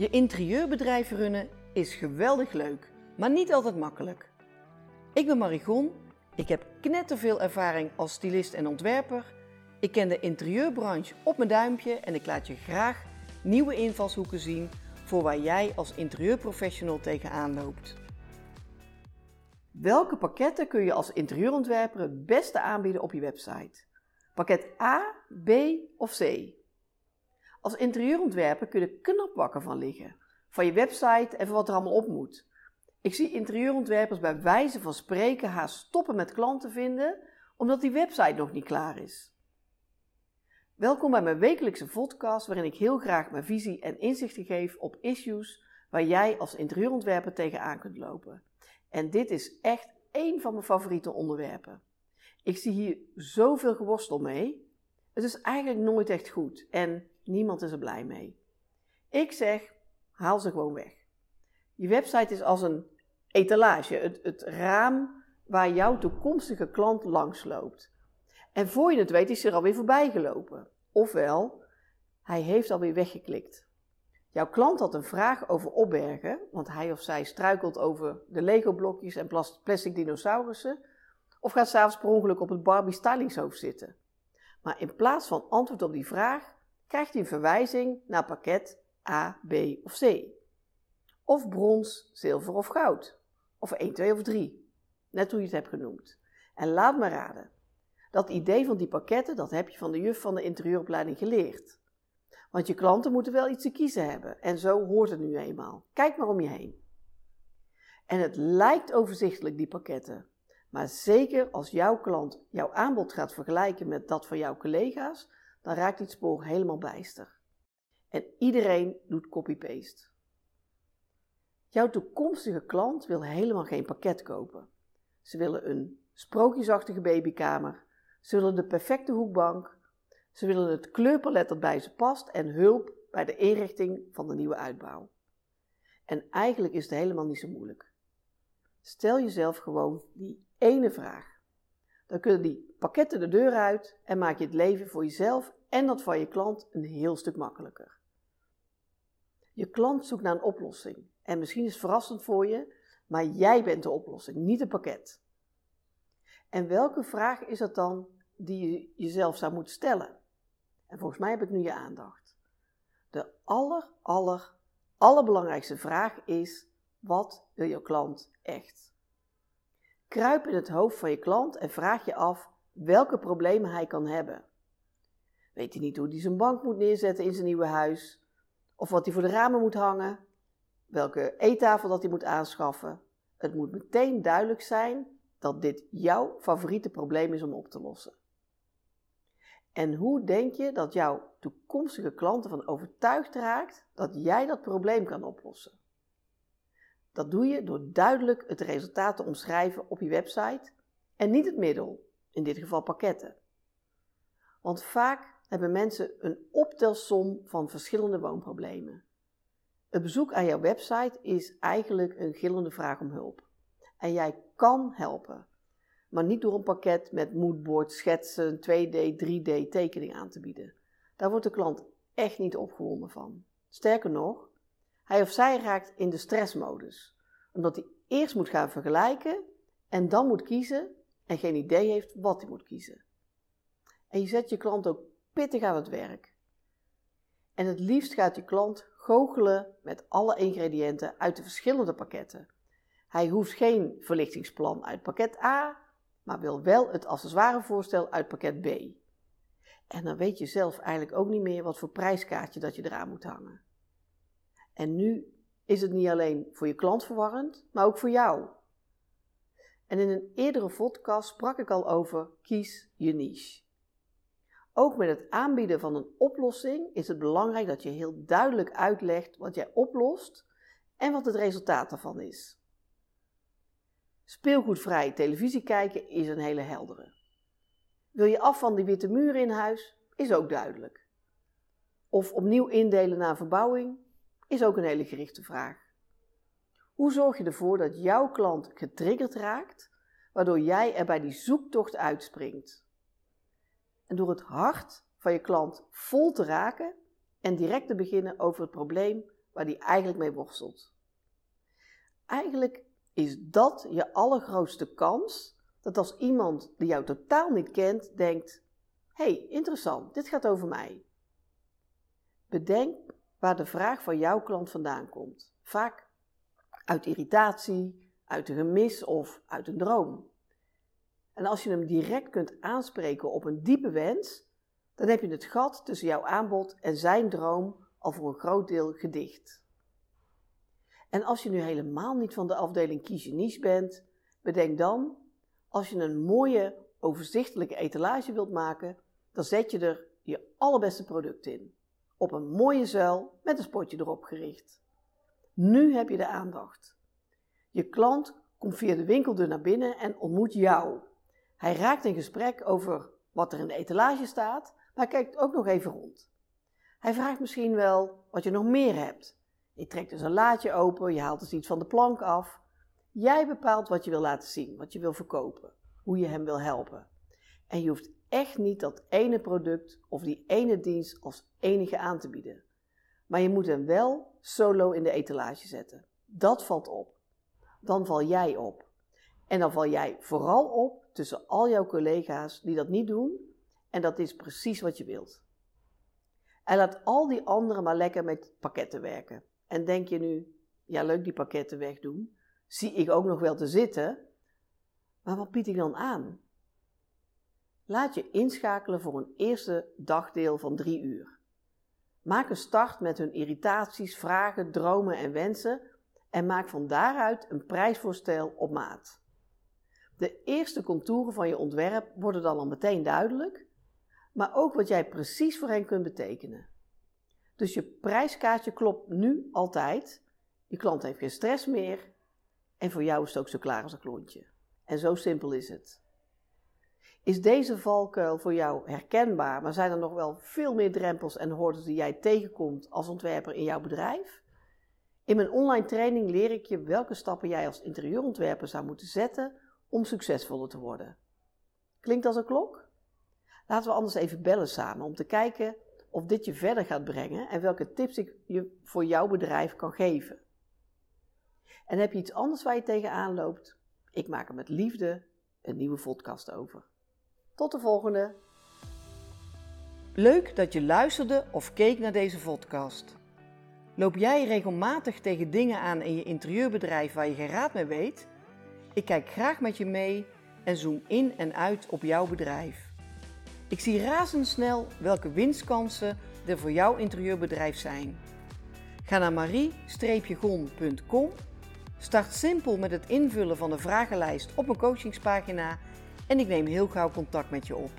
Je interieurbedrijf runnen is geweldig leuk, maar niet altijd makkelijk. Ik ben Marigon, ik heb knetterveel ervaring als stylist en ontwerper. Ik ken de interieurbranche op mijn duimpje en ik laat je graag nieuwe invalshoeken zien voor waar jij als interieurprofessional tegenaan loopt. Welke pakketten kun je als interieurontwerper het beste aanbieden op je website? Pakket A, B of C? Als interieurontwerper kun je knap wakker van liggen. Van je website en van wat er allemaal op moet. Ik zie interieurontwerpers bij wijze van spreken haast stoppen met klanten vinden, omdat die website nog niet klaar is. Welkom bij mijn wekelijkse podcast, waarin ik heel graag mijn visie en inzichten geef op issues waar jij als interieurontwerper tegenaan kunt lopen. En dit is echt één van mijn favoriete onderwerpen. Ik zie hier zoveel geworstel mee. Het is eigenlijk nooit echt goed en niemand is er blij mee. Ik zeg, haal ze gewoon weg. Je website is als een etalage, het, het raam waar jouw toekomstige klant langs loopt. En voor je het weet is hij er alweer voorbij gelopen. Ofwel, hij heeft alweer weggeklikt. Jouw klant had een vraag over opbergen, want hij of zij struikelt over de Lego-blokjes en plastic dinosaurussen, of gaat s'avonds per ongeluk op het Barbie stylingshoofd zitten. Maar in plaats van antwoord op die vraag, krijgt hij een verwijzing naar pakket A, B of C. Of brons, zilver of goud. Of 1, 2 of 3. Net hoe je het hebt genoemd. En laat me raden. Dat idee van die pakketten, dat heb je van de juf van de interieuropleiding geleerd. Want je klanten moeten wel iets te kiezen hebben. En zo hoort het nu eenmaal. Kijk maar om je heen. En het lijkt overzichtelijk, die pakketten. Maar zeker als jouw klant jouw aanbod gaat vergelijken met dat van jouw collega's, dan raakt dit spoor helemaal bijster. En iedereen doet copy-paste. Jouw toekomstige klant wil helemaal geen pakket kopen. Ze willen een sprookjesachtige babykamer. Ze willen de perfecte hoekbank. Ze willen het kleurpalet dat bij ze past en hulp bij de inrichting van de nieuwe uitbouw. En eigenlijk is het helemaal niet zo moeilijk. Stel jezelf gewoon die ene vraag. Dan kunnen die pakketten de deur uit en maak je het leven voor jezelf en dat van je klant een heel stuk makkelijker. Je klant zoekt naar een oplossing en misschien is het verrassend voor je, maar jij bent de oplossing, niet het pakket. En welke vraag is het dan die je jezelf zou moeten stellen? En volgens mij heb ik nu je aandacht. De aller, aller, allerbelangrijkste vraag is: wat wil je klant echt? Kruip in het hoofd van je klant en vraag je af welke problemen hij kan hebben. Weet hij niet hoe hij zijn bank moet neerzetten in zijn nieuwe huis? Of wat hij voor de ramen moet hangen? Welke eettafel dat hij moet aanschaffen? Het moet meteen duidelijk zijn dat dit jouw favoriete probleem is om op te lossen. En hoe denk je dat jouw toekomstige klanten van overtuigd raakt dat jij dat probleem kan oplossen? Dat doe je door duidelijk het resultaat te omschrijven op je website en niet het middel, in dit geval pakketten. Want vaak hebben mensen een optelsom van verschillende woonproblemen. Het bezoek aan jouw website is eigenlijk een gillende vraag om hulp. En jij kan helpen, maar niet door een pakket met moodboard, schetsen, 2D, 3D tekening aan te bieden. Daar wordt de klant echt niet opgewonden van. Sterker nog, hij of zij raakt in de stressmodus, omdat hij eerst moet gaan vergelijken en dan moet kiezen en geen idee heeft wat hij moet kiezen. En je zet je klant ook pittig aan het werk. En het liefst gaat je klant goochelen met alle ingrediënten uit de verschillende pakketten. Hij hoeft geen verlichtingsplan uit pakket A, maar wil wel het accessoirevoorstel uit pakket B. En dan weet je zelf eigenlijk ook niet meer wat voor prijskaartje dat je eraan moet hangen. En nu is het niet alleen voor je klant verwarrend, maar ook voor jou. En in een eerdere podcast sprak ik al over kies je niche. Ook met het aanbieden van een oplossing is het belangrijk dat je heel duidelijk uitlegt wat jij oplost en wat het resultaat daarvan is. Speelgoedvrij televisie kijken is een hele heldere. Wil je af van die witte muren in huis? Is ook duidelijk. Of opnieuw indelen na verbouwing? Is ook een hele gerichte vraag. Hoe zorg je ervoor dat jouw klant getriggerd raakt, waardoor jij er bij die zoektocht uitspringt? En door het hart van je klant vol te raken en direct te beginnen over het probleem waar die eigenlijk mee worstelt. Eigenlijk is dat je allergrootste kans dat als iemand die jou totaal niet kent denkt: hey, interessant, dit gaat over mij. Bedenk waar de vraag van jouw klant vandaan komt. Vaak uit irritatie, uit een gemis of uit een droom. En als je hem direct kunt aanspreken op een diepe wens, dan heb je het gat tussen jouw aanbod en zijn droom al voor een groot deel gedicht. En als je nu helemaal niet van de afdeling kies je niche bent, bedenk dan, als je een mooie, overzichtelijke etalage wilt maken, dan zet je er je allerbeste product in. Op een mooie zuil met een spotje erop gericht. Nu heb je de aandacht. Je klant komt via de winkeldeur naar binnen en ontmoet jou. Hij raakt in gesprek over wat er in de etalage staat, maar kijkt ook nog even rond. Hij vraagt misschien wel wat je nog meer hebt. Je trekt dus een laadje open, je haalt dus iets van de plank af. Jij bepaalt wat je wil laten zien, wat je wil verkopen, hoe je hem wil helpen. En je hoeft echt niet dat ene product of die ene dienst als enige aan te bieden. Maar je moet hem wel solo in de etalage zetten. Dat valt op. Dan val jij op. En dan val jij vooral op tussen al jouw collega's die dat niet doen. En dat is precies wat je wilt. En laat al die anderen maar lekker met pakketten werken. En denk je nu, ja leuk die pakketten wegdoen. Zie ik ook nog wel te zitten. Maar wat bied ik dan aan? Laat je inschakelen voor een eerste dagdeel van drie uur. Maak een start met hun irritaties, vragen, dromen en wensen en maak van daaruit een prijsvoorstel op maat. De eerste contouren van je ontwerp worden dan al meteen duidelijk, maar ook wat jij precies voor hen kunt betekenen. Dus je prijskaartje klopt nu altijd, je klant heeft geen stress meer en voor jou is het ook zo klaar als een klontje. En zo simpel is het. Is deze valkuil voor jou herkenbaar, maar zijn er nog wel veel meer drempels en hordes die jij tegenkomt als ontwerper in jouw bedrijf? In mijn online training leer ik je welke stappen jij als interieurontwerper zou moeten zetten om succesvoller te worden. Klinkt als een klok? Laten we anders even bellen samen om te kijken of dit je verder gaat brengen en welke tips ik je voor jouw bedrijf kan geven. En heb je iets anders waar je tegenaan loopt? Ik maak er met liefde een nieuwe podcast over. Tot de volgende. Leuk dat je luisterde of keek naar deze podcast. Loop jij regelmatig tegen dingen aan in je interieurbedrijf waar je geen raad mee weet? Ik kijk graag met je mee en zoom in en uit op jouw bedrijf. Ik zie razendsnel welke winstkansen er voor jouw interieurbedrijf zijn. Ga naar marie-gon.com, start simpel met het invullen van de vragenlijst op mijn coachingspagina en ik neem heel gauw contact met je op.